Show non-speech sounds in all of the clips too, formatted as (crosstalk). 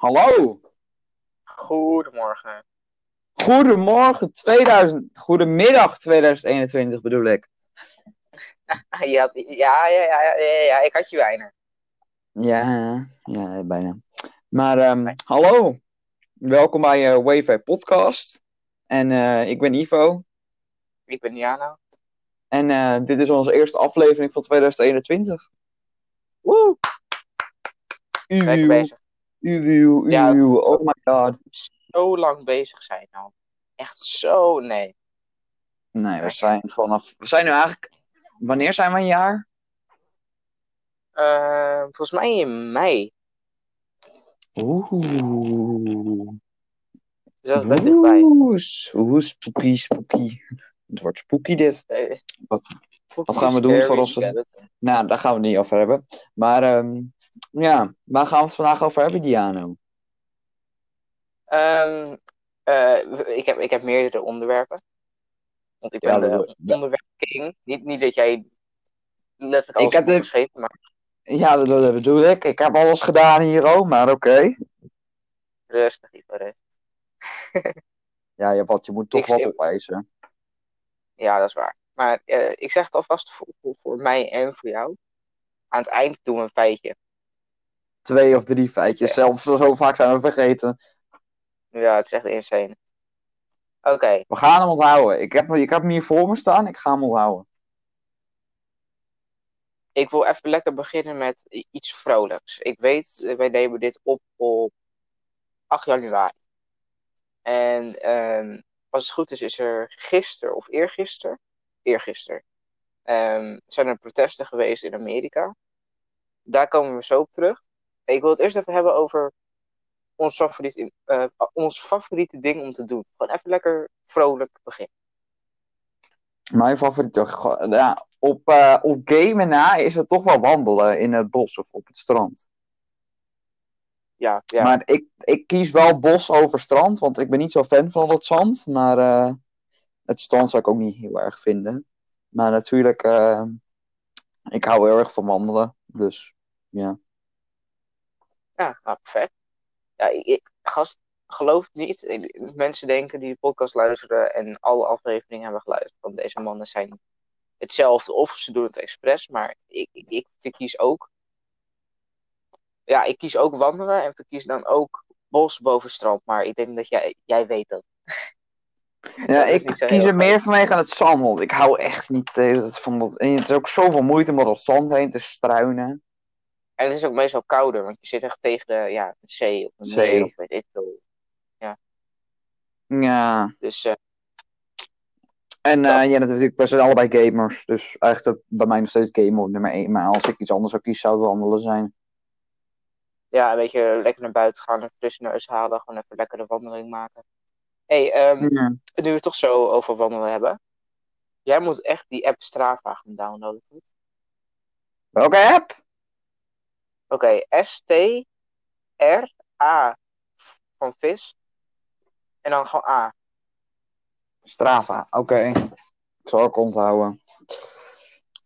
Hallo. Goedemorgen. Goedemorgen 2000. Goedemiddag 2021 bedoel ik. (laughs) Ja, ja, ja, ja, ja, ik had je bijna. Ja, ja, bijna. Maar ehm, hallo. Welkom bij uh, Podcast. En eh, ik ben Ivo. Ik ben Jano. En eh, dit is onze eerste aflevering van 2021. Woe! Lekker Uw, bezig. Uw, Ja. Oh my god. Zo lang bezig zijn nou. Echt zo, nee. Nee, we zijn vanaf. We zijn nu eigenlijk. Wanneer zijn we een jaar? Eh, volgens mij in mei. Oeh. Dus dat is best dichtbij. Oeh, spooky, spooky. Het wordt spooky dit. Eh, Wat, wat gaan we doen voor onze- skeleton. Nou, daar gaan we het niet over hebben. Maar ehm, ja, waar gaan we het vandaag over hebben, Diano? Ehm, eh, ik, heb, ik heb meerdere onderwerpen. Want ik ben Ja, de. Niet, niet dat jij letterlijk Ik alles heb de- opgeschreven, maar Ja, dat, dat bedoel ik. Ik heb alles gedaan hier ook, maar oké. rustig, rustig. (laughs) Ja, je, wat, je moet toch Ik wat opeisen. Ja, dat is waar. Maar eh, ik zeg het alvast voor, voor, voor mij en voor jou. Aan het eind doen we een feitje. Twee of drie feitjes. Zelfs zo vaak zijn we vergeten. Ja, het is echt insane. Oké, We gaan hem onthouden. Ik heb, ik heb hem hier voor me staan. Ik ga hem onthouden. ik wil even lekker beginnen met iets vrolijks. Ik weet, eh, wij nemen dit op op 8 januari. En ehm, als het goed is, is er gisteren of eergisteren, eergisteren, ehm, zijn er protesten geweest in Amerika. Daar komen we zo op terug. Ik wil het eerst even hebben over ons favoriete, eh, ons favoriete ding om te doen. Gewoon even lekker vrolijk beginnen. Mijn favoriete. Ja, op, eh, op gamen na is het toch wel wandelen in het bos of op het strand. Ja, ja. Maar ik, ik kies wel bos over strand, want ik ben niet zo fan van het zand. Maar eh, het strand zou ik ook niet heel erg vinden. Maar natuurlijk, ik hou heel erg van wandelen. Dus ja. Ja, nou, perfect. Ja, ik, ik- gast, geloof het niet. Mensen denken die de podcast luisteren en alle afleveringen hebben geluisterd. Want deze mannen zijn hetzelfde of ze doen het expres. Maar ik, ik, ik verkies ook. Ja, ik kies ook wandelen en verkies dan ook bos boven strand. Maar ik denk dat jij, jij weet dat. (laughs) Ja, ik kies er meer vanwege het zand, want ik hou echt niet van dat. En het is ook zoveel moeite om door het zand heen te struinen. En het is ook meestal kouder, want je zit echt tegen de, ja, een zee of een Zee. of weet ik veel. Ja. Dus eh, En Dat- eh, ja, natuurlijk, we zijn allebei gamers. Dus eigenlijk dat bij mij nog steeds gamen op nummer 1. Maar als ik iets anders zou kiezen, zou het wandelen zijn. ja, een beetje lekker naar buiten gaan, een frisse neus halen, gewoon even lekker een wandeling maken. hey, ehm, Ja. nu we het toch zo over wandelen hebben. Jij moet echt die app Strava gaan downloaden. goed? Welke app? Oké, S-T-R-A van vis. En dan gewoon A. Strava, oké. Ik zal ook onthouden.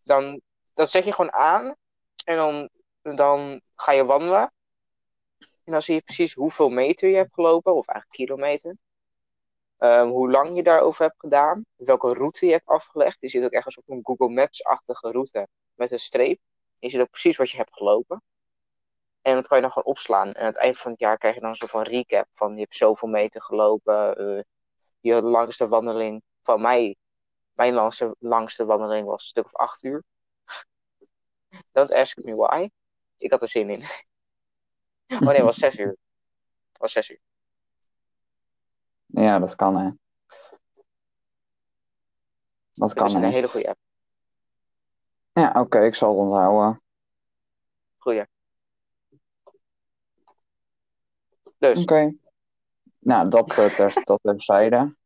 Dan, dan zet je gewoon aan. En dan, dan ga je wandelen. En dan zie je precies hoeveel meter je hebt gelopen. Of eigenlijk kilometer. Ehm, hoe lang je daarover hebt gedaan. Welke route je hebt afgelegd. Je ziet ook ergens op een Google Maps-achtige route. Met een streep. Je ziet ook precies wat je hebt gelopen. En dat kan je dan gewoon opslaan. En aan het eind van het jaar krijg je dan een soort van recap. Van je hebt zoveel meter gelopen. eh, je langste wandeling van mij. Mijn langste, langste wandeling was een stuk of acht uur. Don't ask me why. Ik had er zin in. (laughs) Oh nee, het was zes uur. Het was zes uur. Ja, dat kan hè. Dat kan is een hè. hele goede app. Ja, oké, ik zal het onthouden. Goeie. Dus, Oké. Nou, dat, eh, ter, (laughs) dat terzijde.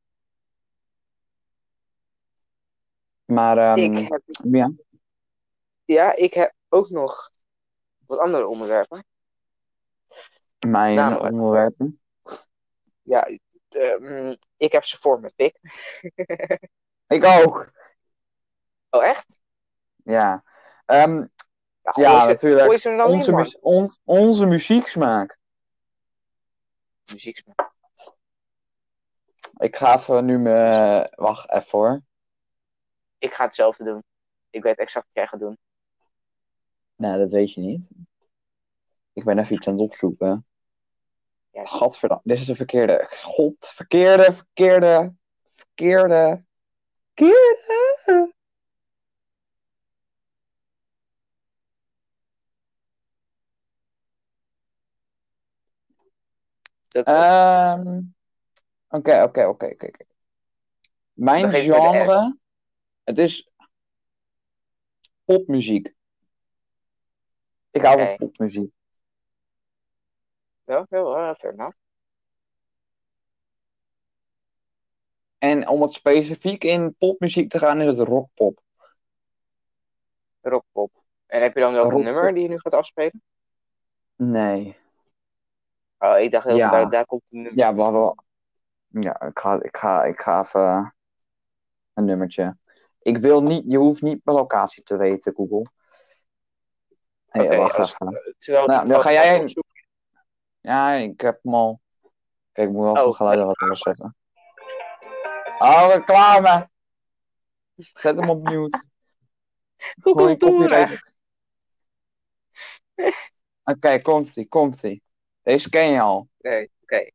Maar, ik heb, ja. ja, ik heb ook nog wat andere onderwerpen. Mijn Namelijk. onderwerpen. Ja, ehm, ik heb ze voor mijn pik. (laughs) Ik ook. Oh, echt? Ja. Ehm, Ja, natuurlijk. onze, mu- ons, onze muzieksmaak. Muziek. Ik ga even nu me... Wacht even hoor. Ik ga hetzelfde doen. Ik weet exact wat jij gaat doen. Nou, dat weet je niet. Ik ben even iets aan het opzoeken. Ja, Gadverdamme, dit is de verkeerde. God, verkeerde, verkeerde, verkeerde, verkeerde. dat- Ehm, Oké, oké, oké, oké. oké. Mijn genre, het is popmuziek. Ik hou van popmuziek. ja, heel fair enough. En om het specifiek in popmuziek te gaan, is het rockpop. Rockpop. En heb je dan Rockpop. een nummer die je nu gaat afspelen? Nee. Oh, ik dacht heel Ja. daar, daar komt een nummer. Ja. Ja, ik ga, ik ga, ik ga even een nummertje. Ik wil niet, je hoeft niet mijn locatie te weten, Google. Oké, wacht als- even. Terwijl Nou, dan ga jij- Ja, ik heb hem al. Kijk, ik moet wel van Oh, geluiden wat anders zetten. Oh, reclame! Zet hem op mute. (laughs) Google is door. Oké, komt-ie, komt-ie. Deze ken je al. Nee, oké.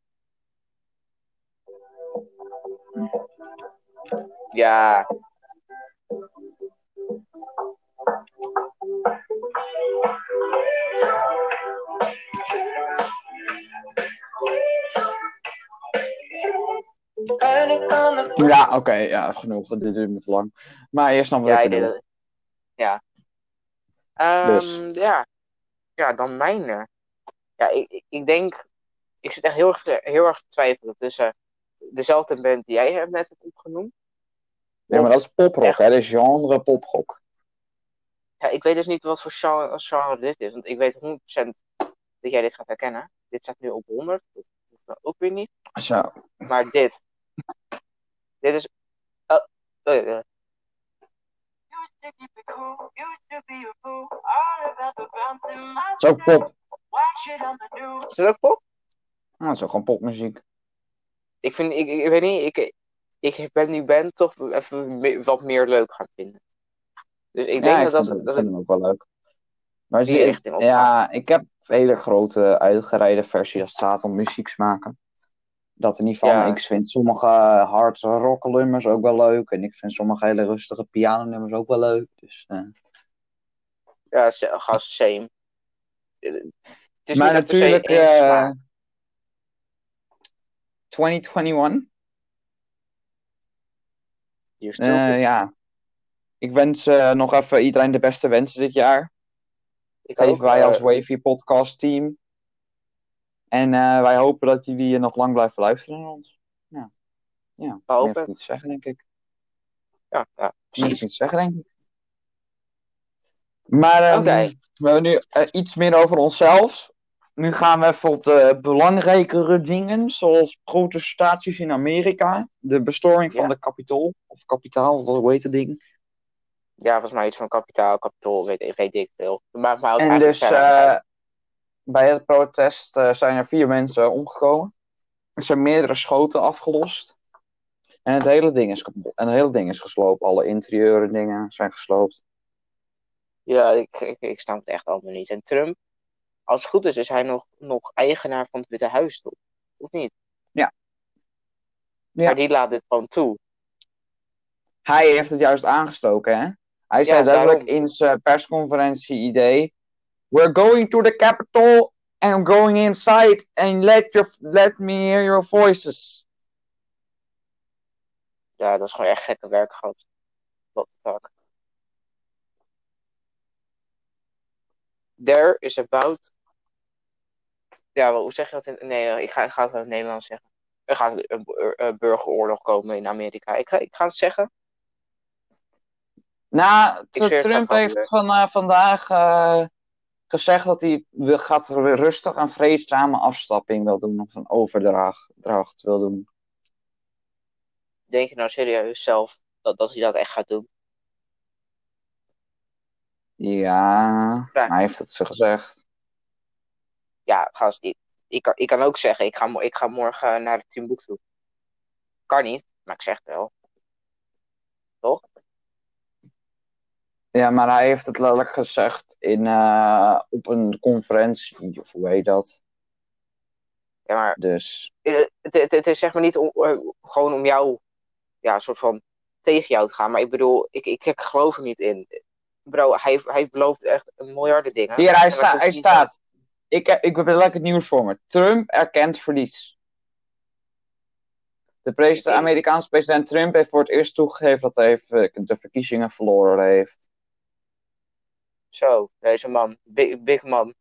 Ja, Ja, oké, ja, genoeg. Dit duurt me te lang. Maar eerst dan wat ja, ik. Ja. Ehm, Dus. ja. Ja, dan mijne. Ja, ik, ik- denk... Ik zit echt heel erg, te- heel erg te twijfelen tussen dezelfde band die jij hebt net hebt opgenoemd. Nee, maar dat is poprock, Echt? hè? Dat is genre poprock. Ja, ik weet dus niet wat voor genre, genre dit is. Want ik weet 100% dat jij dit gaat herkennen. Dit staat nu op 100. Dat hoeft dan ook weer niet. Zo. Maar dit. Dit is. Oh, ook pop. Is dat ook pop? Nou, dat is ook gewoon popmuziek. Ik vind, ik, ik weet niet, ik, ik ben die band toch even me- wat meer leuk gaan vinden. Dus ik denk ja, dat ik dat, vind, dat vind ik hem ook wel leuk. Maar zie- richting op ja, ik heb hele grote uitgereide versies als het gaat om muziek Dat er niet van. Ja. Ik vind sommige hard rock nummers ook wel leuk. En ik vind sommige hele rustige piano nummers ook wel leuk. Dus, eh. ja, gast, same. Maar natuurlijk, één eh smaak. 2021. Hier stil. eh, ja. Ik wens eh, nog even iedereen de beste wensen dit jaar. ik Geven wij eh, als Wavy Podcast team. En eh, wij hopen dat jullie nog lang blijven luisteren naar ons. Ja, ja. Het. niet te zeggen, denk ik. ja, ja, precies. niet te zeggen, denk ik. Maar Oké. we hebben nu eh, iets meer over onszelf. Nu gaan we even op de belangrijkere dingen, zoals protestaties in Amerika. De bestoring van Ja. de kapitool, of kapitaal, hoe heet het ding. Ja, volgens mij iets van kapitaal, kapitool, weet, weet ik veel. Dat maakt mij ook En dus eh, bij het protest eh, zijn er vier mensen omgekomen. Er zijn meerdere schoten afgelost. En het hele ding is kapot. En het hele ding is gesloopt. Alle interieuren dingen zijn gesloopt. Ja, ik, ik, ik snap het echt allemaal niet. En Trump, als het goed is, is hij nog, nog eigenaar van het Witte Huis, toch? Of niet? Ja. Ja. Maar die laat dit gewoon toe. Hij heeft het juist aangestoken, hè? Hij zei daarom. letterlijk in zijn persconferentie idee. We're going to the Capitol and I'm going inside and let, your, let me hear your voices. Ja, dat is gewoon echt gekke werk, gast. What the fuck. There is about... Ja, hoe zeg je dat in... Nee, eh, ik ga, ik ga het in het Nederlands zeggen. Er gaat een, een burgeroorlog komen in Amerika. Ik ga, ik ga het zeggen. Nou, Trump heeft van, eh, vandaag eh, gezegd dat hij wil- gaat rustig en vreedzame afstapping wil doen. Of een overdracht wil doen. Denk je nou serieus zelf dat, dat hij dat echt gaat doen? Ja, Ja. hij heeft het ze gezegd. Ja, gast, ik, ik, kan, ik kan ook zeggen, ik ga, ik ga morgen naar het Timbuktu. Kan niet, maar ik zeg het wel. Ja, maar hij heeft het letterlijk gezegd in, eh, op een conferentie, of hoe heet dat? Ja, maar Dus, eh, het, het, het is zeg maar niet om, eh, gewoon om jou, ja, soort van tegen jou te gaan. Maar ik bedoel, ik, ik, ik geloof er niet in. Bro, hij, hij belooft echt miljarden dingen. hier, hij, sta, hij staat. Ik, heb- ik heb letterlijk het nieuws voor me. Trump erkent verlies. De president. Amerikaanse president Trump heeft voor het eerst toegegeven dat hij eh, de verkiezingen verloren heeft. Zo, deze man, big, big man.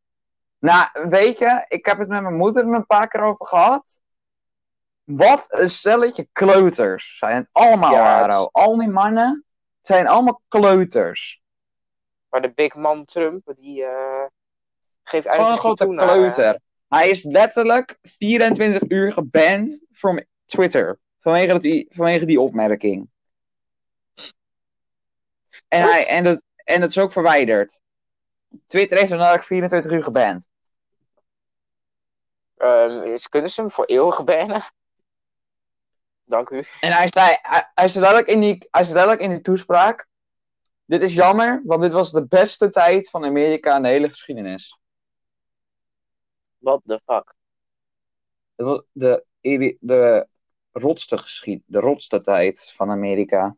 Nou, weet je, ik heb het met mijn moeder er een paar keer over gehad. Wat een stelletje kleuters zijn het allemaal, Ja, het. Al die mannen zijn allemaal kleuters. Maar de big man Trump, die eh, geeft Gewoon een grote naar... eh, kleuter. Hij is letterlijk 24 uur geband from Twitter. Vanwege, dat die, vanwege die opmerking. En, hij, en, dat, en dat is ook verwijderd. Twitter heeft hem letterlijk 24 uur geband. ehm, is, kunnen ze hem voor eeuwig bannen? Dank u. En hij zei, hij, hij zei letterlijk in die, hij zei letterlijk in die toespraak. Dit is jammer, want dit was de beste tijd van Amerika in de hele geschiedenis. What the fuck? De, de, de rotste geschied, de rotste tijd van Amerika.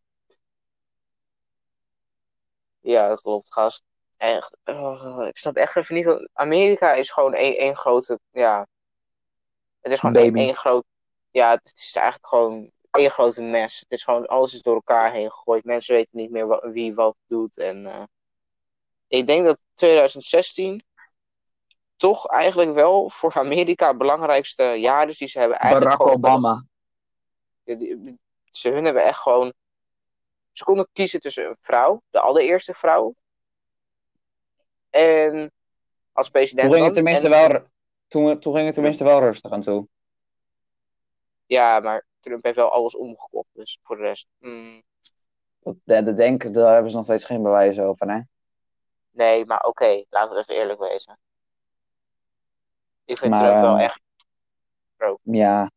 Ja, dat klopt, gast. Echt, oh, ik snap echt even niet. Amerika is gewoon één, grote, ja. Het is gewoon één, groot, ja, het is eigenlijk gewoon één grote mes. Het is gewoon, alles is door elkaar heen gegooid. Mensen weten niet meer wie wat doet. En eh, ik denk dat 2016 toch eigenlijk wel voor Amerika het belangrijkste jaar is die ze hebben. Eigenlijk Barack gewoon- Obama. Ze hun hebben echt gewoon. Ze konden kiezen tussen een vrouw, de allereerste vrouw. En als president. Toen ging het tenminste En- wel, toen, toen ging het tenminste wel rustig aan toe. Ja, maar Trump heeft wel alles omgekocht. Dus voor de rest. mm, Dat, dat, dat denken, daar hebben ze nog steeds geen bewijs over, hè? nee, maar oké, laten we even eerlijk wezen. Ik vind Maar, Trump wel ehm, echt. Ja,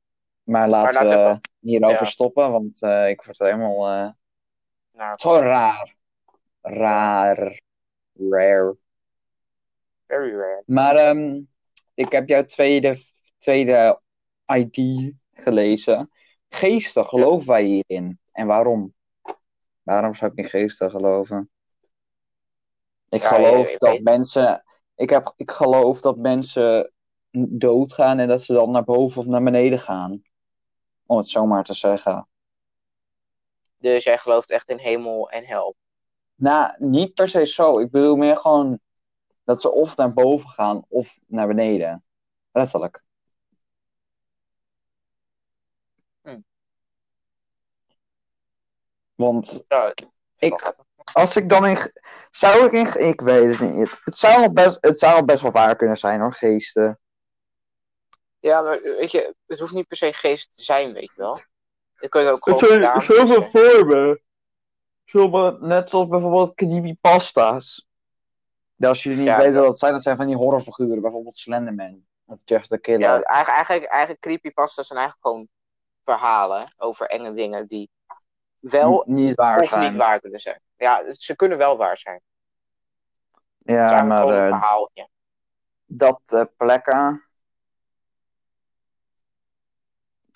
maar laten laten we even- hierover ja. stoppen, want eh, ik word helemaal eh, Nou, zo raar. Raar. Rare. very rare. Maar ehm, ik heb jouw tweede, tweede ID gelezen. Geesten, geloven wij hierin? En waarom? Waarom zou ik in geesten geloven? Ik Ja, geloof dat weet- mensen. Ik, heb, ik geloof dat mensen doodgaan en dat ze dan naar boven of naar beneden gaan. Om het zo maar te zeggen. Dus jij gelooft echt in hemel en hel. Nou, niet per se zo. Ik bedoel meer gewoon dat ze of naar boven gaan of naar beneden. Letterlijk. Hm. Want Ja, ik, als ik dan in. Zou ik in. Ik weet het niet. Het zou best, het zou best wel waar kunnen zijn hoor, geesten. Ja, maar weet je, het hoeft niet per se geest te zijn, weet je wel. Het kunnen ook gewoon dames zijn. vormen. Sommige, net zoals bijvoorbeeld creepypasta's. Ja, als jullie niet Ja, weten wat dat zijn, dat zijn van die horrorfiguren. Bijvoorbeeld Slenderman. Of Jeff the Killer. Ja, eigenlijk, eigenlijk, eigenlijk creepypasta's zijn eigenlijk gewoon verhalen over enge dingen die wel N- niet waar of zijn. niet waar kunnen zijn. Ja, ze kunnen wel waar zijn. Het Ja, maar een eh, verhaaltje. dat eh, plekken.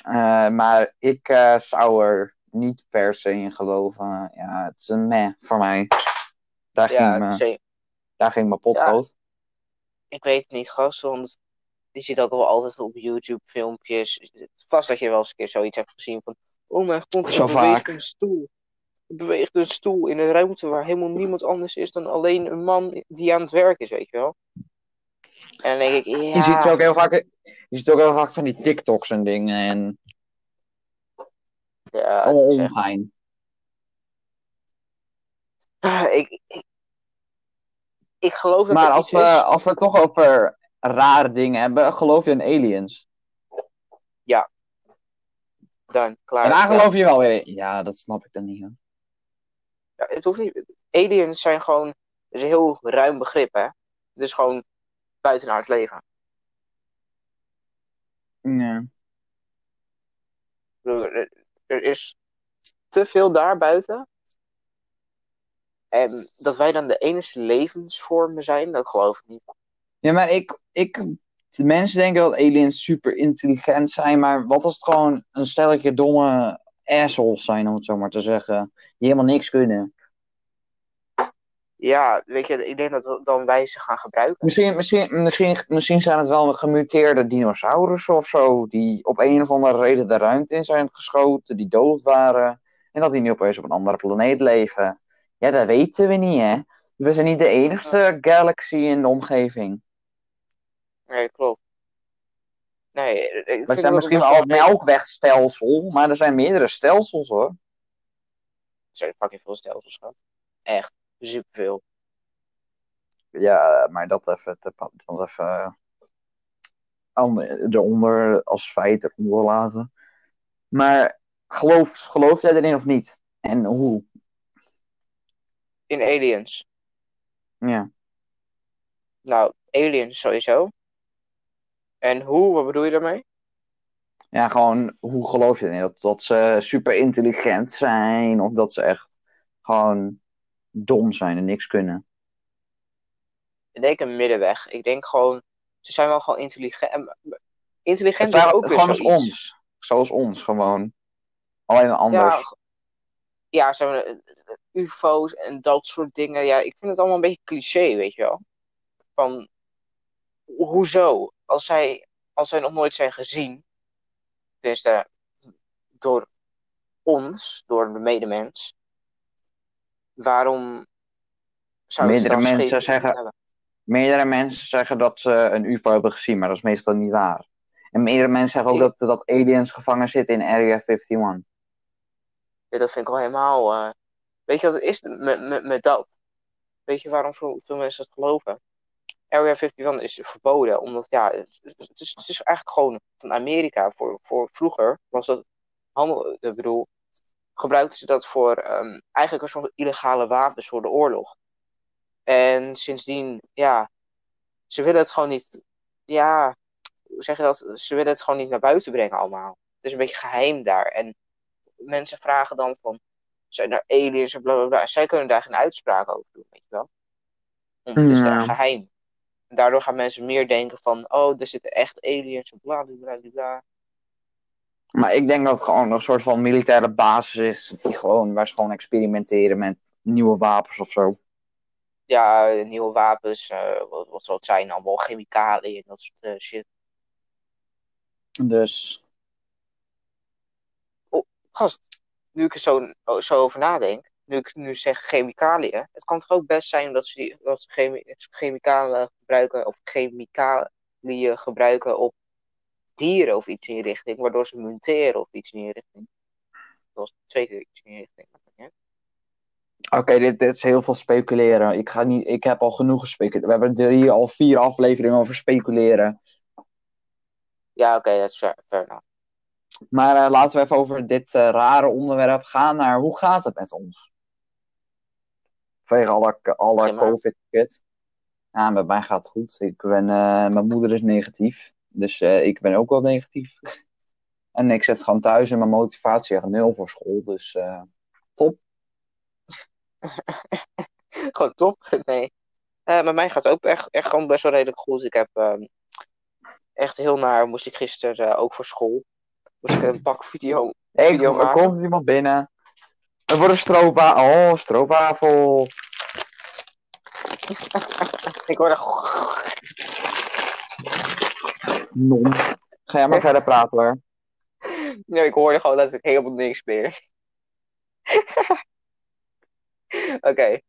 Eh, maar ik eh, zou er niet per se in geloven. Ja, het is een meh voor mij. Daar, Ja, ging, me, een- daar ging mijn potlood. ik weet het niet, gast, want je ziet ook wel altijd op YouTube filmpjes. Vast dat je wel eens een keer zoiets hebt gezien van... Oh mijn god, Zo beweegt vaak. een stoel. Beweegt een stoel in een ruimte waar helemaal niemand anders is dan alleen een man die aan het werk is, weet je wel. En dan denk ik, ja... Je ziet ook heel vaak, je ziet ook heel vaak van die TikToks en dingen. En ja, allemaal ongein. ik, ik, ik geloof dat Maar als we, is. als we het toch over rare dingen hebben, geloof je in aliens? Dan, klaar. En daar Ja. geloof je wel weer. Ja, dat snap ik dan niet. Hoor. Ja, het hoeft niet. Aliens zijn gewoon. Het is een heel ruim begrip, hè? Het is gewoon buitenaards leven. Ja. Er, er is te veel daarbuiten. En dat wij dan de enige levensvormen zijn, dat geloof ik niet. Ja, maar ik, ik, de mensen denken dat aliens super intelligent zijn, maar wat als het gewoon een stelletje domme assholes zijn, om het zo maar te zeggen, die helemaal niks kunnen. Ja, weet je, ik denk dat we dan wij ze gaan gebruiken. Misschien, misschien, misschien, misschien zijn het wel gemuteerde dinosaurussen of zo, die op een of andere reden de ruimte in zijn geschoten, die dood waren, en dat die nu opeens op een andere planeet leven. Ja, dat weten we niet, hè. We zijn niet de enigste galaxy in de omgeving. Nee, klopt. Nee, ik We zijn misschien wel het melkwegstelsel, maar er zijn meerdere stelsels, hoor. Er zijn fucking veel stelsels gehad. Echt, superveel. Ja, maar dat even, te, dat even eh, eronder als feit eronder laten. Maar geloof, geloof jij erin of niet? En hoe? In aliens. Ja. Nou, aliens sowieso. En hoe, wat bedoel je daarmee? Ja, gewoon, hoe geloof je erin? Dat, dat ze super intelligent zijn of dat ze echt gewoon dom zijn en niks kunnen? Ik denk een middenweg. Ik denk gewoon, ze zijn wel gewoon intelligent. en- Intelligent is zijn ook weer gewoon als ons. Zoals ons, gewoon. Alleen anders. Ja, ja hebben eh, UFO's en dat soort dingen. Ja, ik vind het allemaal een beetje cliché, weet je wel. Van, ho- hoezo? Als zij, als zij nog nooit zijn gezien, tenminste door ons, door de medemens, waarom ze Meerdere dan mensen zeggen- hebben? Meerdere mensen zeggen dat ze een UFO hebben gezien, maar dat is meestal niet waar. En meerdere mensen zeggen ook dat, dat aliens gevangen zitten in Area 51. Ja, dat vind ik al helemaal. eh, Weet je wat het is met, met, met dat? Weet je waarom veel, veel mensen dat geloven? Area 51 is verboden, omdat ja, het, het is, het is eigenlijk gewoon van Amerika. Voor, voor vroeger was dat handel, ik bedoel, gebruikten ze dat voor ehm, eigenlijk een soort illegale wapens voor de oorlog. En sindsdien, ja, ze willen het gewoon niet, ja, hoe zeg je dat? Ze willen het gewoon niet naar buiten brengen allemaal. Het is een beetje geheim daar. En mensen vragen dan van, zijn er aliens en bla bla bla. Zij kunnen daar geen uitspraak over doen, weet je wel. Want het is Ja. daar geheim. En daardoor gaan mensen meer denken van, oh, er zitten echt aliens en bla bla bla bla. Maar ik denk dat het gewoon een soort van militaire basis is, die gewoon, waar ze gewoon experimenteren met nieuwe wapens of zo. Ja, nieuwe wapens, eh, wat, wat zal het zijn, allemaal chemicaliën en dat soort eh, shit. Dus, Gast, nu ik er zo, zo over nadenk, nu ik nu zeg chemicaliën, het kan toch ook best zijn dat ze, die, dat ze chemi- chemicaliën gebruiken of chemicaliën gebruiken op dieren of iets in die richting, waardoor ze muteren of iets in die richting. Dat was twee keer iets in die richting. Ja, oké, dit, dit is heel veel speculeren. Ik, ga niet, ik heb al genoeg gespeculeerd. We hebben hier al vier afleveringen over speculeren. ja oké, dat is fair, enough. Maar eh, laten we even over dit eh, rare onderwerp gaan naar hoe gaat het met ons? Vanwege alle, alle. COVID-shit. Ja, met mij gaat het goed. Ik ben, eh, mijn moeder is negatief. Dus eh, ik ben ook wel negatief. (laughs) en ik zit gewoon thuis en mijn motivatie echt nul voor school. Dus eh, (laughs) Gewoon top. (laughs) Nee. Eh met mij gaat het ook echt, echt gewoon best wel redelijk goed. Ik heb ehm, echt heel naar, moest ik gisteren ook voor school. Moest ik een pak video. hey, Video er maken. komt iemand binnen. Er wordt een stroopwafel. Oh, stroopwafel. Ik hoorde. Non. Ga jij maar verder praten hoor. Nee, ik hoorde gewoon dat ik helemaal niks meer. (laughs) Oké.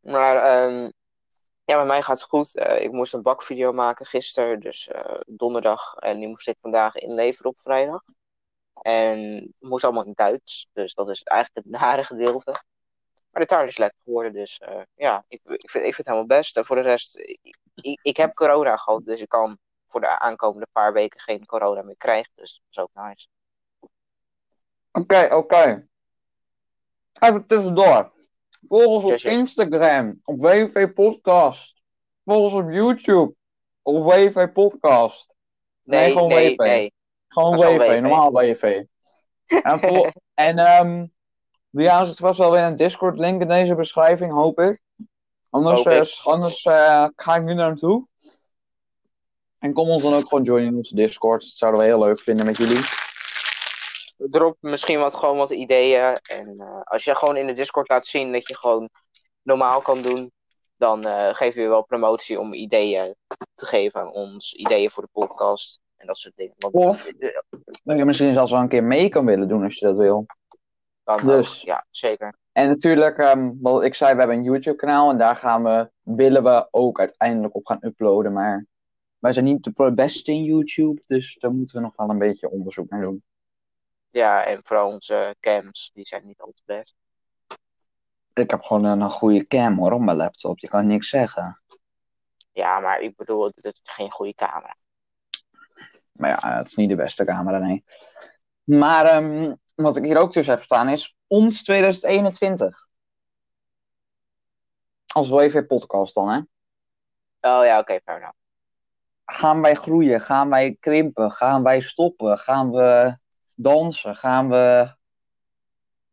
Maar ehm, ja, met mij gaat het goed. Eh, ik moest een bakvideo maken gisteren, dus eh, donderdag. En die moest ik vandaag inleveren op vrijdag. En het moest allemaal in Duits. Dus dat is eigenlijk het nare gedeelte. Maar de taal is lekker geworden, dus eh, ja, ik, ik, vind, ik vind het helemaal best. En voor de rest, ik, ik heb corona gehad, dus ik kan voor de aankomende paar weken geen corona meer krijgen. Dus dat is ook nice. Oké, oké. Even tussendoor. Volg ons op Yes. Instagram, op WV Podcast. Volg ons op YouTube, op WV Podcast. Nee, Nee, gewoon nee, nee. Gewoon WV, WV. normaal WV. En, vol- (laughs) en ehm ja, het was wel weer een Discord link in deze beschrijving, hoop ik. Anders, Hoop eh, ik. s- anders eh, ga ik nu naar hem toe. En kom ons dan ook gewoon joinen in onze Discord. Dat zouden we heel leuk vinden met jullie. Drop misschien wat, gewoon wat ideeën. En eh, als je gewoon in de Discord laat zien dat je gewoon normaal kan doen, dan eh geven we wel promotie om ideeën te geven aan ons. Ideeën voor de podcast en dat soort dingen. Want Of dat je misschien zelfs wel een keer mee kan willen doen als je dat wil. dan dus. ook, ja, zeker. En natuurlijk, ehm, wat ik zei, we hebben een YouTube kanaal en daar gaan we, willen we ook uiteindelijk op gaan uploaden. Maar wij zijn niet de beste in YouTube, dus daar moeten we nog wel een beetje onderzoek naar doen. Ja, en vooral onze cams, die zijn niet al te best. Ik heb gewoon een, een goede cam hoor op mijn laptop, je kan niks zeggen. Ja, maar ik bedoel, het is geen goede camera. Maar ja, het is niet de beste camera, nee. Maar ehm, wat ik hier ook tussen heb staan is ons 2021. Als WV-podcast dan, hè. Oh ja, oké, fair enough. Gaan wij groeien? Gaan wij krimpen? Gaan wij stoppen? Gaan we dansen? Gaan we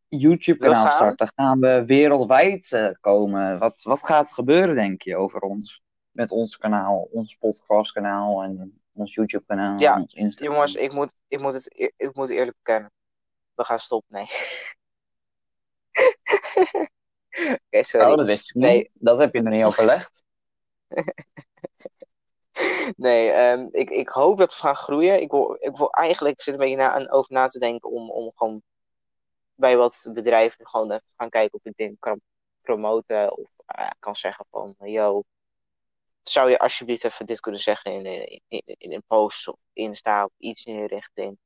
YouTube-kanaal gaan. starten? Gaan we wereldwijd eh, komen? Wat, wat gaat er gebeuren, denk je, over ons? Met ons kanaal, ons podcastkanaal en ons YouTube-kanaal Ja, en ons Instagram. Jongens, ik moet, ik, moet het, eer- ik moet eerlijk bekennen. We gaan stoppen, nee. (laughs) Oké, sorry. Oh, dat wist ik niet. Nee. Dat heb je er niet overlegd. (laughs) Nee, ehm, ik, ik hoop dat we gaan groeien. Ik wil, ik wil eigenlijk, zit een beetje na, over na te denken om, om gewoon bij wat bedrijven gewoon even gaan kijken of ik dingen kan promoten. Of eh, kan zeggen van, yo, zou je alsjeblieft even dit kunnen zeggen in, in, in, een post of Insta of iets in die richting.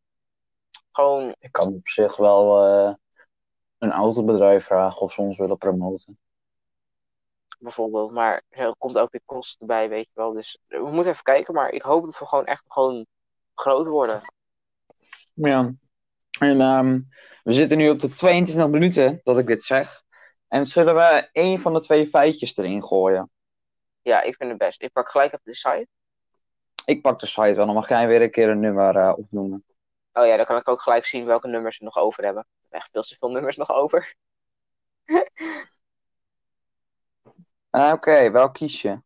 Gewoon, Ik kan op zich wel eh, een autobedrijf vragen of ze ons willen promoten. Bijvoorbeeld. Maar er komt ook weer kosten bij, weet je wel. Dus we moeten even kijken. Maar ik hoop dat we gewoon echt gewoon groot worden. Ja. En ehm, we zitten nu op de 22 minuten dat ik dit zeg. En zullen we één van de twee feitjes erin gooien? Ja, ik vind het best. Ik pak gelijk even de site. Ik pak de site wel, dan mag jij weer een keer een nummer eh, opnoemen. Oh ja, dan kan ik ook gelijk zien welke nummers we nog over hebben. We hebben echt veel te veel nummers nog over. (laughs) Ah, Oké, welk kies je?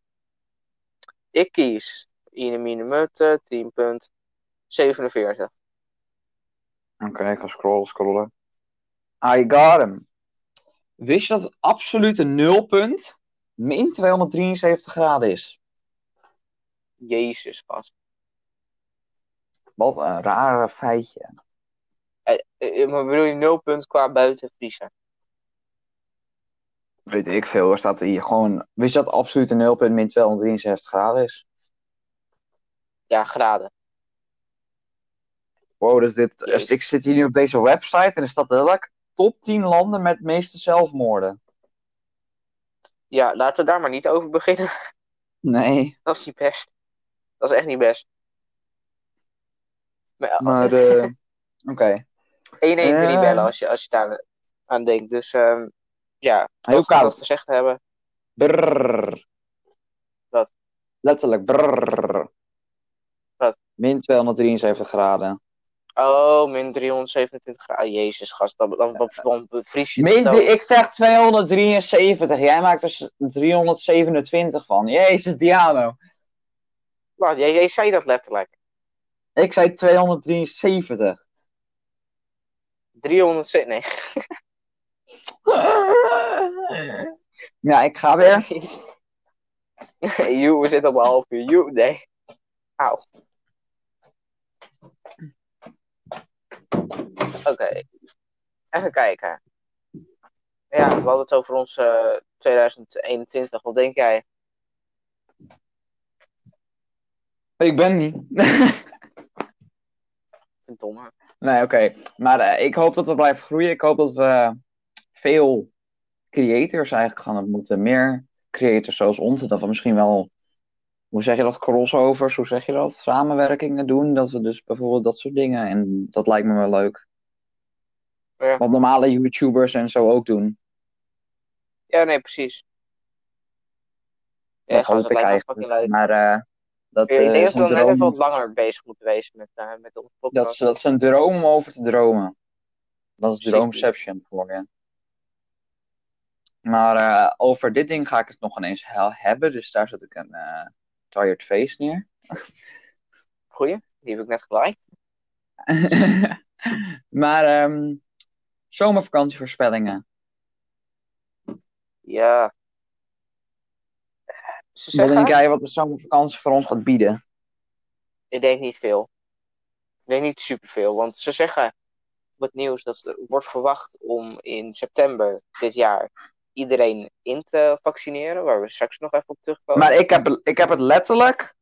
Ik kies Ine Mine Mutte, 10.47. Oké, ik ga scrollen, scrollen. I got him. Wist je dat het absolute nulpunt min 273 graden is? Jezus, gast. Wat een rare feitje. Eh, eh, maar bedoel je nul punt qua buiten vriezen? Weet ik veel, er staat hier gewoon... Wist je dat het absolute nulpunt min 273 graden is? Ja, graden. Wow, dus dit, Jezus. ik zit hier nu op deze website en er staat letterlijk top 10 landen met meeste zelfmoorden. Ja, laten we daar maar niet over beginnen. Nee, (laughs) Dat is niet best. Dat is echt niet best. Maar, ja, maar (laughs) eh, Oké, 113 Eh. bellen als je, als je daar aan denkt. Dus ehm, ja, heel koud. gezegd hebben. Brrr. Wat? Letterlijk, brrr. Wat? Min 273 graden. Oh, min 327 graden. Jezus, gast. Dan, dan, dan, dan bevries je Min, ik zeg 273, jij maakt er 327 van. Jezus, Diano. Wacht, jij, jij zei dat letterlijk. Ik zei 273. 300... Nee. (laughs) (laughs) Ja, ik ga weer. (laughs) you, we zitten op een half uur. You, nee. Auw. Oké. Even kijken. Ja, we hadden het over ons eh, 2021. Wat denk jij? Ik ben niet. (laughs) Domme. Nee, oké. Maar eh, ik hoop dat we blijven groeien. Ik hoop dat we veel creators eigenlijk gaan ontmoeten. Meer creators zoals ons. Dat we misschien wel, hoe zeg je dat, crossovers, hoe zeg je dat? Samenwerkingen doen. Dat we dus bijvoorbeeld dat soort dingen. En dat lijkt me wel leuk. Ja. Wat normale YouTubers en zo ook doen. Ja, nee, precies. Ja, dat hoop dat ik eigenlijk. Maar eh, Dat, ik eh, denk is dat we net even wat langer bezig moeten wezen met, eh met dat, podcast. is, dat is een droom om over te dromen. Dat is Precies. droomception voor je. Maar eh, over dit ding ga ik het nog ineens he- hebben. Dus daar zet ik een eh, tired face neer. (laughs) Goeie, die heb ik net gelijk. (laughs) maar ehm zomervakantievoorspellingen. Ja. Ze Wat denk jij wat de zomervakantie voor ons gaat bieden? ik denk niet veel. Ik denk niet superveel, want ze zeggen op het nieuws dat er wordt verwacht om in september dit jaar iedereen in te vaccineren, waar we straks nog even op terugkomen. Maar ik heb, ik heb het letterlijk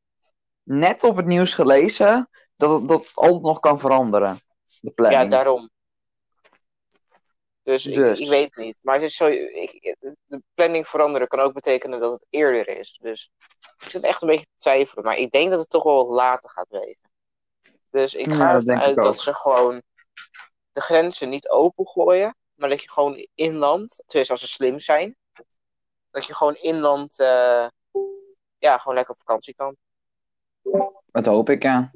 net op het nieuws gelezen dat het, dat het altijd nog kan veranderen. De ja, planning. daarom. Dus, Dus. Ik, ik weet het niet. Maar het is zo, ik, de planning veranderen kan ook betekenen dat het eerder is. Dus ik zit echt een beetje te twijfelen. Maar ik denk dat het toch wel later gaat wezen. Dus ik Ja, ga ervan uit dat ze gewoon de grenzen niet opengooien. Maar dat je gewoon inland, tenminste als ze slim zijn, dat je gewoon inland eh, ja, gewoon lekker op vakantie kan. Dat hoop ik, ja.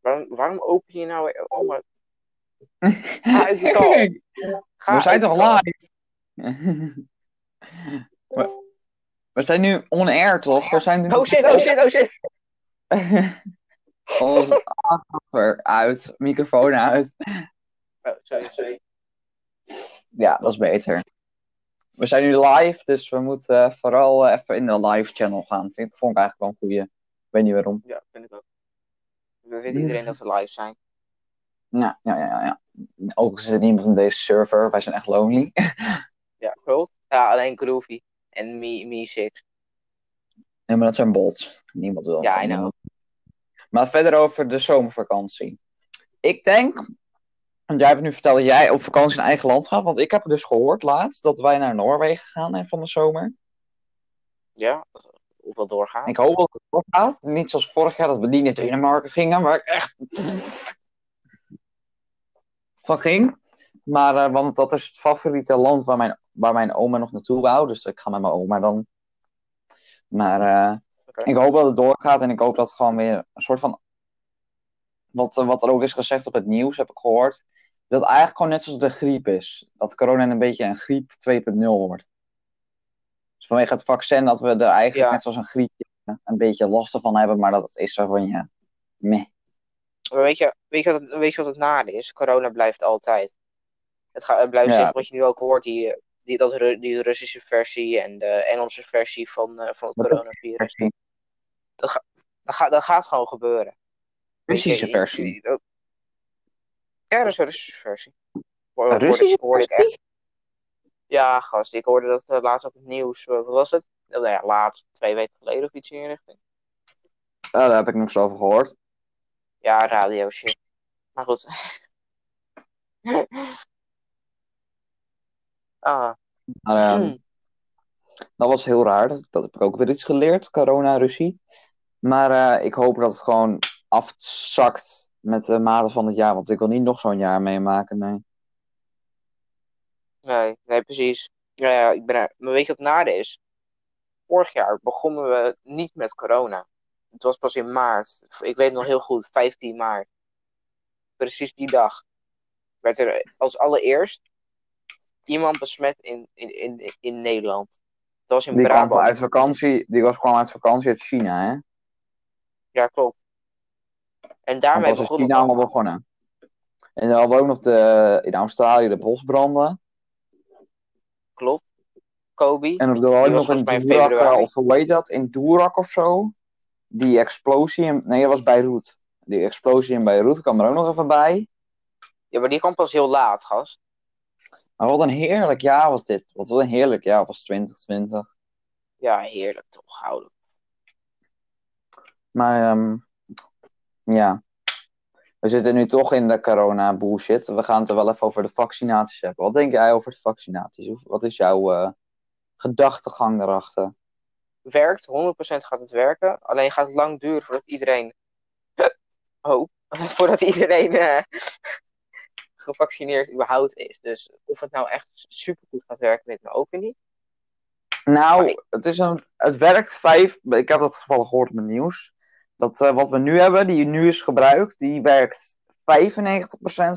Waarom, waarom open je nou? Oh, maar... (laughs) Ga uit de kal. Ga We zijn toch live? (laughs) we, we zijn nu on-air, toch? We zijn nu... Oh shit, oh shit, oh shit. (laughs) After uit, microfoon uit. Oh, sorry, sorry. Ja, dat is beter. We zijn nu live, dus we moeten eh, vooral eh, even in de live channel gaan. Vind, vond ik eigenlijk wel een goeie. Ik weet niet waarom. Ja, vind ik ook. We weten iedereen dat we live zijn. Ja, ja, ja, ja. Ook is er niemand in deze server. Wij zijn echt lonely. (laughs) Ja, klopt. Ja, alleen Groovy en Me, Me 6. Nee, maar dat zijn bots. Niemand wil. Ja, I know. Maar verder over de zomervakantie. Ik denk, want jij hebt nu verteld dat jij op vakantie in eigen land gaat. Want ik heb dus gehoord laatst dat wij naar Noorwegen gaan hè, van de zomer. Ja, hoeveel doorgaan. Ik hoop dat het doorgaat. Niet zoals vorig jaar dat we niet naar Denemarken gingen, waar ik echt van ging. Maar, eh, want dat is het favoriete land waar mijn, waar mijn oma nog naartoe wou. Dus ik ga met mijn oma dan. Maar eh, ik hoop dat het doorgaat en ik hoop dat het gewoon weer een soort van. Wat, eh, wat er ook is gezegd op het nieuws, heb ik gehoord. Dat eigenlijk gewoon net zoals de griep is. Dat corona een beetje een griep 2.0 wordt. Dus vanwege het vaccin dat we er eigenlijk Ja. net zoals een griepje een beetje last van hebben. Maar dat is zo van ja, meh. Maar weet je, weet, je wat, het- weet je wat het nare is? Corona blijft altijd. Het, gaat, het blijft Ja. zeggen wat je nu ook hoort, die, die, dat, die Russische versie en de Engelse versie van, eh, van het coronavirus. Dat, ga- dat, gaat dat gaat gewoon gebeuren. Russische je, versie. dat- Ja, dat is een Russische versie. Hoor- Een Russische hoorde ik versie? echt. Ja, gast, ik hoorde dat eh, laatst op het nieuws. eh, Wat was het? Nou ja, laatst, twee weken geleden of iets in die richting. Oh, daar heb ik niks over gehoord. Ja, radio shit. Maar goed. (laughs) ah, Maar ehm, mm. dat was heel raar. Dat, dat heb ik ook weer iets geleerd, corona-Russie. Maar eh, ik hoop dat het gewoon afzakt met de maanden van het jaar. Want ik wil niet nog zo'n jaar meemaken. Nee. nee, nee, precies. Ja, ja, ik ben er. Maar weet je wat het nade is? Vorig jaar begonnen we niet met corona. Het was pas in maart. Ik weet nog heel goed, 15 maart. Precies die dag. Werd er als allereerst iemand besmet in, in, in, in Nederland. Dat was in Die kwam Brabant. uit vakantie, die was, kwam uit vakantie uit China, hè? Ja, klopt. En daarmee was in begon China allemaal. begonnen. En dan hadden we ook nog de, in Australië de bosbranden. Klopt. Kobe. En er was ook nog in Doerak, februari. of hoe heet dat? In Doerak of zo. Die explosie, in, nee dat was Beirut. Die explosie in Beirut kwam er ook nog even bij. Ja, maar die kwam pas heel laat, gast. Maar wat een heerlijk jaar was dit. Wat een heerlijk jaar was 2020. Ja, heerlijk toch, houden. Maar ehm, ja, we zitten nu toch in de corona bullshit. We gaan het er wel even over de vaccinaties hebben. Wat denk jij over de vaccinaties? Wat is jouw eh, gedachtegang daarachter? Werkt, 100% gaat het werken. Alleen gaat het lang duren voordat iedereen. (laughs) Oh, (laughs) voordat iedereen eh, (laughs) gevaccineerd überhaupt is. Dus of het nou echt supergoed gaat werken, weet ik nou ook weer niet. Nou, het, is een, het werkt vijf. Ik heb dat toevallig gehoord op het nieuws. Dat eh, wat we nu hebben, die nu is gebruikt, die werkt 95%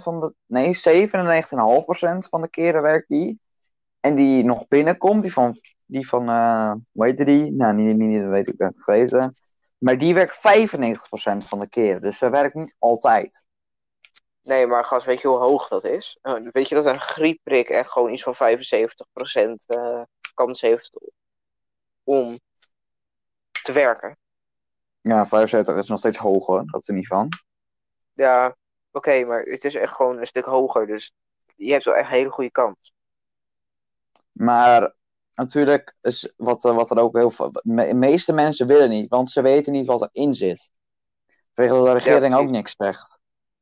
van de. Nee, 97,5% van de keren werkt die. En die nog binnenkomt, die van. Die van eh, hoe heet die? Nou, niet, niet, dat weet ik, ben ik vergeten. Maar die werkt 95% van de keren. Dus ze werkt niet altijd. Nee, maar gast, weet je hoe hoog dat is? Uh, weet je dat een griepprik echt gewoon iets van 75% uh, kans heeft om te werken? Ja, 75 is nog steeds hoger, dat is er niet van. Ja, oké, maar het is echt gewoon een stuk hoger. Dus je hebt wel echt een hele goede kans. Maar natuurlijk is wat, eh, wat er ook heel veel. De meeste mensen willen niet, want ze weten niet wat erin zit. Vanwege de regering ook niks zegt.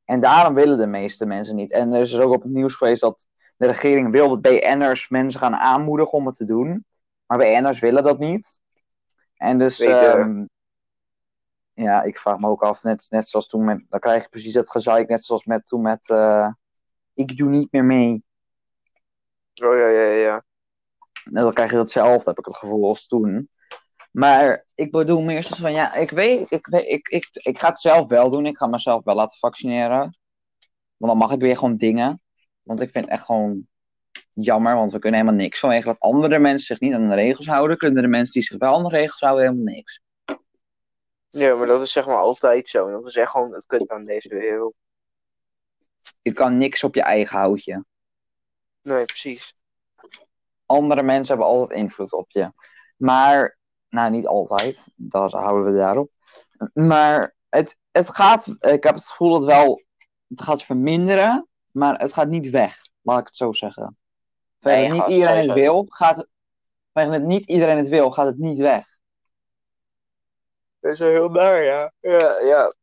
En daarom willen de meeste mensen niet. En er is dus ook op het nieuws geweest dat de regering wil dat BN'ers mensen gaan aanmoedigen om het te doen. Maar BN'ers willen dat niet. En dus, ja, ik vraag me ook af, net, net zoals toen met, dan krijg je precies het gezeik, net zoals met toen met, eh, ik doe niet meer mee. Oh ja, ja, ja. En dan krijg je hetzelfde, heb ik het gevoel, als toen. Maar ik bedoel meer van, ja, ik weet, ik, weet ik, ik, ik ga het zelf wel doen. Ik ga mezelf wel laten vaccineren. Want dan mag ik weer gewoon dingen. Want ik vind het echt gewoon jammer, want we kunnen helemaal niks. Vanwege dat andere mensen zich niet aan de regels houden, kunnen de mensen die zich wel aan de regels houden helemaal niks. Ja, maar dat is zeg maar altijd zo. Dat is echt gewoon het kut aan deze wereld. Je kan niks op je eigen houtje. Nee, precies. Andere mensen hebben altijd invloed op je. Maar, nou niet altijd, daar houden we daarop. Maar het, het gaat, ik heb het gevoel dat wel, het gaat verminderen, maar het gaat niet weg, laat ik het zo zeggen. Nee, niet iedereen het wil, gaat het niet iedereen het wil, gaat het niet weg. Dat is wel heel naar, ja. Ja, ja.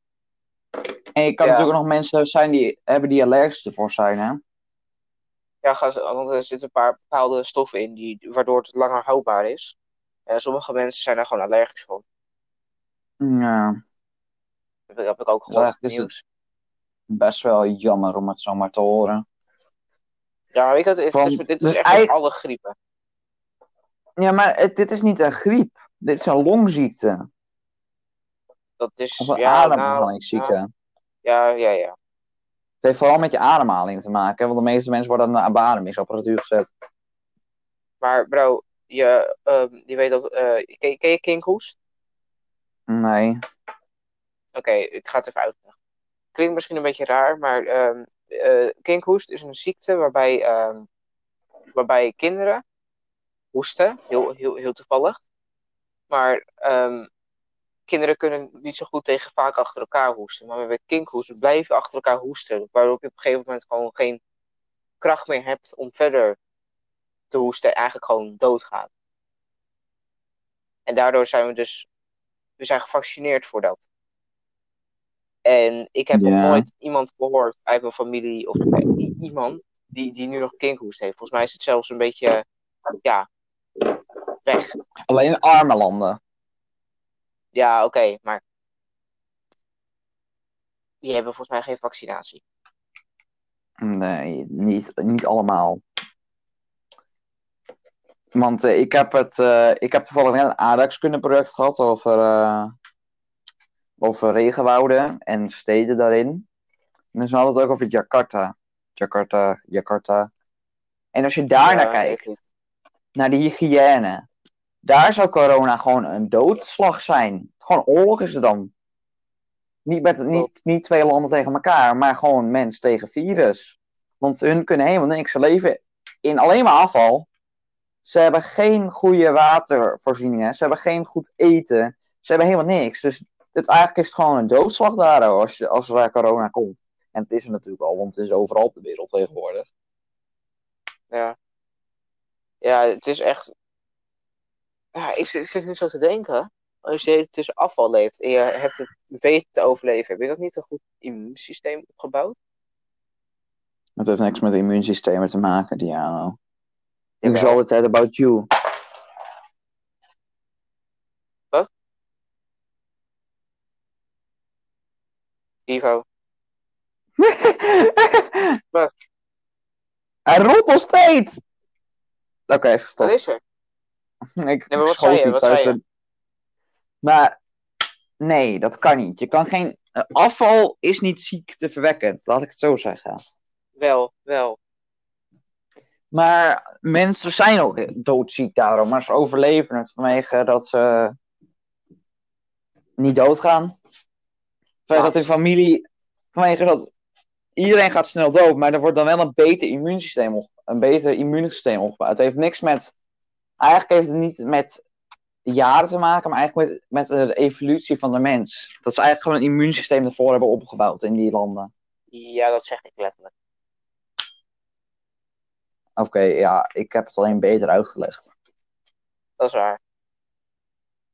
En je kan Ja. natuurlijk nog mensen zijn die hebben die allergisch ervoor zijn, hè? Ja, want er zitten een paar bepaalde stoffen in die, waardoor het langer houdbaar is. En sommige mensen zijn daar gewoon allergisch voor. Ja, Dat heb ik ook gehoord is het- nieuws. best wel jammer om het zomaar te horen. Ja, maar wat, het is, dit is dus echt eigenlijk- alle griepen. Ja, maar het, dit is niet een griep. Dit is een longziekte. Dat is, Of een ja, nou, ademhalingsziekte. nou, ja, ja, ja. Het heeft vooral met je ademhaling te maken, want de meeste mensen worden aan een beademingsapparatuur gezet. Maar bro, je, ehm, je weet dat, eh ken, ken je kinkhoest? Nee. Oké, ik ga het even uitleggen. Klinkt misschien een beetje raar, maar ehm eh, kinkhoest is een ziekte waarbij, ehm, waarbij kinderen hoesten, heel, heel, heel toevallig. Maar ehm, kinderen kunnen niet zo goed tegen vaak achter elkaar hoesten. Maar met kinkhoest blijf je achter elkaar hoesten, waardoor je op een gegeven moment gewoon geen kracht meer hebt om verder te hoesten en eigenlijk gewoon doodgaat. En daardoor zijn we dus, we zijn gevaccineerd voor dat. En ik heb nog nooit iemand gehoord uit mijn familie of eh, iemand die, die nu nog kinkhoest heeft. Volgens mij is het zelfs een beetje, ja, weg. Alleen in arme landen. Ja, oké, maar die hebben volgens mij geen vaccinatie. Nee, niet, niet allemaal. Want eh, ik, heb het, eh, ik heb toevallig net een aardrijkskundeproject gehad over, eh, over regenwouden en steden daarin. En we hadden het ook over Jakarta. Jakarta, Jakarta. En als je daar naar Ja, kijkt, naar de hygiëne, daar zou corona gewoon een doodslag zijn. Gewoon oorlog is er dan. Niet, met, niet, niet twee landen tegen elkaar, maar gewoon mens tegen virus. Want hun kunnen helemaal niks. Ze leven in alleen maar afval. Ze hebben geen goede watervoorzieningen. Ze hebben geen goed eten. Ze hebben helemaal niks. Dus het, eigenlijk is het gewoon een doodslag daar als, als er corona komt. En het is er natuurlijk al, want het is overal op de wereld tegenwoordig. Ja. Ja, het is echt. Ja, ik, zit- ik zit nu zo te denken. Als je tussen afval leeft en je hebt het weten te overleven, heb je dat niet een goed immuunsysteem opgebouwd? Het heeft niks met immuunsystemen te maken, Diano. Ik het het about you. Ivo. (laughs) Wat? Hij rolt nog steeds! Oké, even stop. Wat is er? (laughs) Ik, maar ik wat schoot zei je? iets Wat uit zei Maar Nee, dat kan niet. Je kan geen... eh, afval is niet ziekteverwekkend, laat ik het zo zeggen. Wel, wel. Maar mensen zijn ook doodziek daarom, maar ze overleven het vanwege dat ze niet doodgaan. Vanwege dat hun familie, vanwege dat iedereen gaat snel dood, maar er wordt dan wel een beter immuunsysteem, een beter immuunsysteem opgebouwd. Het heeft niks met, eigenlijk heeft het niet met jaren te maken, maar eigenlijk met, met de evolutie van de mens. Dat ze eigenlijk gewoon een immuunsysteem ervoor hebben opgebouwd in die landen. Ja, dat zeg ik letterlijk. Oké, ja, ik heb het alleen beter uitgelegd. Dat is waar.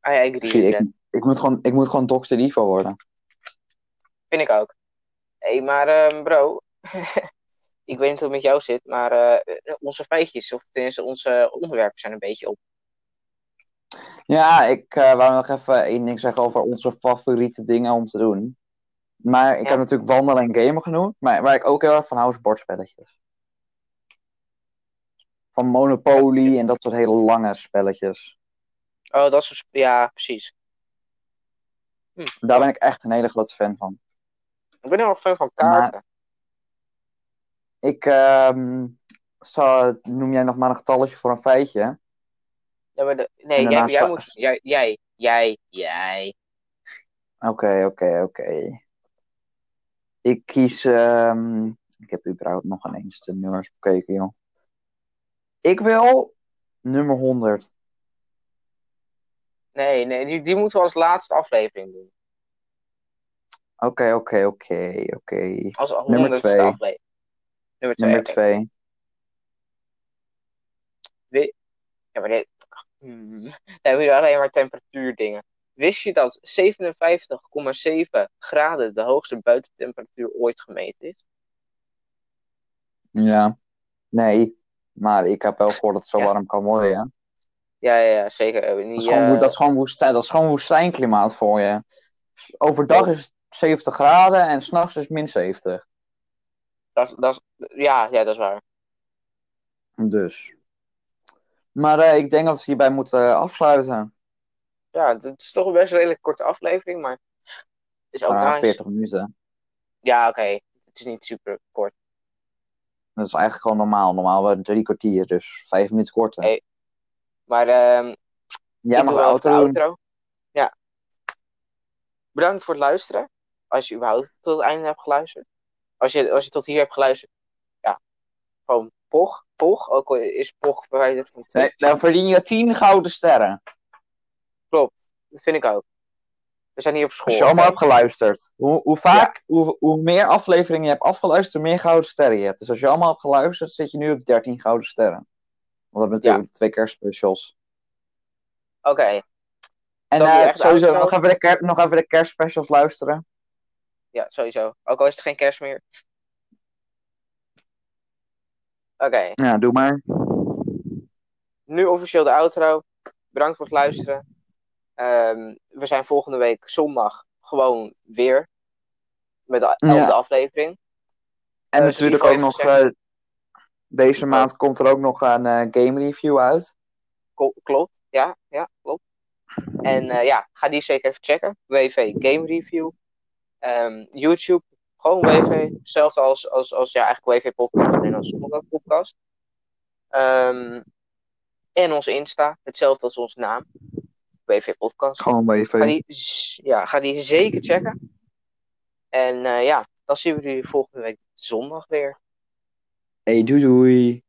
Ah ja, ik Zie, ik, ik, moet gewoon, ik moet gewoon Dr. Worden. Vind ik ook. Hé, hey, maar ehm, bro. (laughs) ik weet niet hoe het met jou zit, maar eh, onze feitjes, of tenminste onze onderwerpen zijn een beetje op. Ja, ik eh, wou nog even één ding zeggen over onze favoriete dingen om te doen. Maar ik Ja. heb natuurlijk wandelen en gamen genoemd. Maar waar ik ook heel erg van hou, is bordspelletjes. Van Monopoly en dat soort hele lange spelletjes. Oh, dat is. Ja, precies. Daar ben ik echt een hele grote fan van. Ik ben heel erg fan van kaarten. Ik, ehm, zou, noem jij nog maar een getalletje voor een feitje? Ja, maar de- nee, jij, jij sla- moet. Jij, jij, jij, jij. Oké, oké, oké. Ik kies. ehm, ik heb überhaupt nog ineens de nummers bekeken, joh. Ik wil nummer 100. Nee, nee, die, die moeten we als laatste aflevering doen. Oké, oké, oké, oké. Als Nummer honderdste twee. aflevering. Nummer twee. Nummer oké. 2. Ja, maar dit. (laughs) Hmm. We hebben hier alleen maar temperatuurdingen. Wist je dat 57,7 graden de hoogste buitentemperatuur ooit gemeten is? Ja. Nee. Maar ik heb wel gehoord dat het zo Ja. warm kan worden, ja. Ja, ja, ja zeker. We hebben Dat niet, is, gewoon, eh, dat, is gewoon woestijn, dat is gewoon woestijnklimaat voor je. Overdag is het 70 graden en s'nachts is het min 70. Dat, is- dat is- ja, ja, dat is waar. Dus. Maar eh, ik denk dat we hierbij moeten eh, afsluiten. Ja, het is toch een best redelijk korte aflevering, maar het is ook Ah, nice. 40 minuten. Ja, oké. Het is niet super kort. Dat is eigenlijk gewoon normaal. Normaal we drie kwartier, dus vijf minuten korter. Hey, Maar ehm wel even auto de outro. Ja. Bedankt voor het luisteren. Als je überhaupt tot het einde hebt geluisterd. Als je, als je tot hier hebt geluisterd. Ja. Gewoon Pog. Pog. Ook al is Pog verwijderd van twee. Nee, dan verdien je 10 gouden sterren. Klopt. Dat vind ik ook. We zijn hier op school. Als je allemaal hebt geluisterd. Hoe, hoe vaak, hoe, hoe meer afleveringen je hebt afgeluisterd, hoe meer gouden sterren je hebt. Dus als je allemaal hebt geluisterd, zit je nu op 13 gouden sterren. Want we hebben natuurlijk twee kerstspecials. Oké. En echt sowieso nog even, de nog even de kerstspecials luisteren. Ja, sowieso. Ook al is het geen kerst meer. Oké. Ja, doe maar. Nu officieel de outro. Bedankt voor het luisteren. Ehm, we zijn volgende week zondag gewoon weer. Met de elfde Ja. aflevering. En Eh, natuurlijk ook nog, eh, deze maand komt er ook nog een eh, game review uit. Klopt. Ja, ja, klopt. En ja, ga die zeker even checken. WV Game Review. Ehm, YouTube. Gewoon WV. Hetzelfde als, als, als ja, eigenlijk WV Podcast. Alleen als zondag podcast. Ehm, en onze Insta. Hetzelfde als onze naam. WV Podcast. Gewoon Ga even. die, ja, ga die zeker checken. En eh, ja, dan zien we jullie volgende week zondag weer. Hey, doei doei.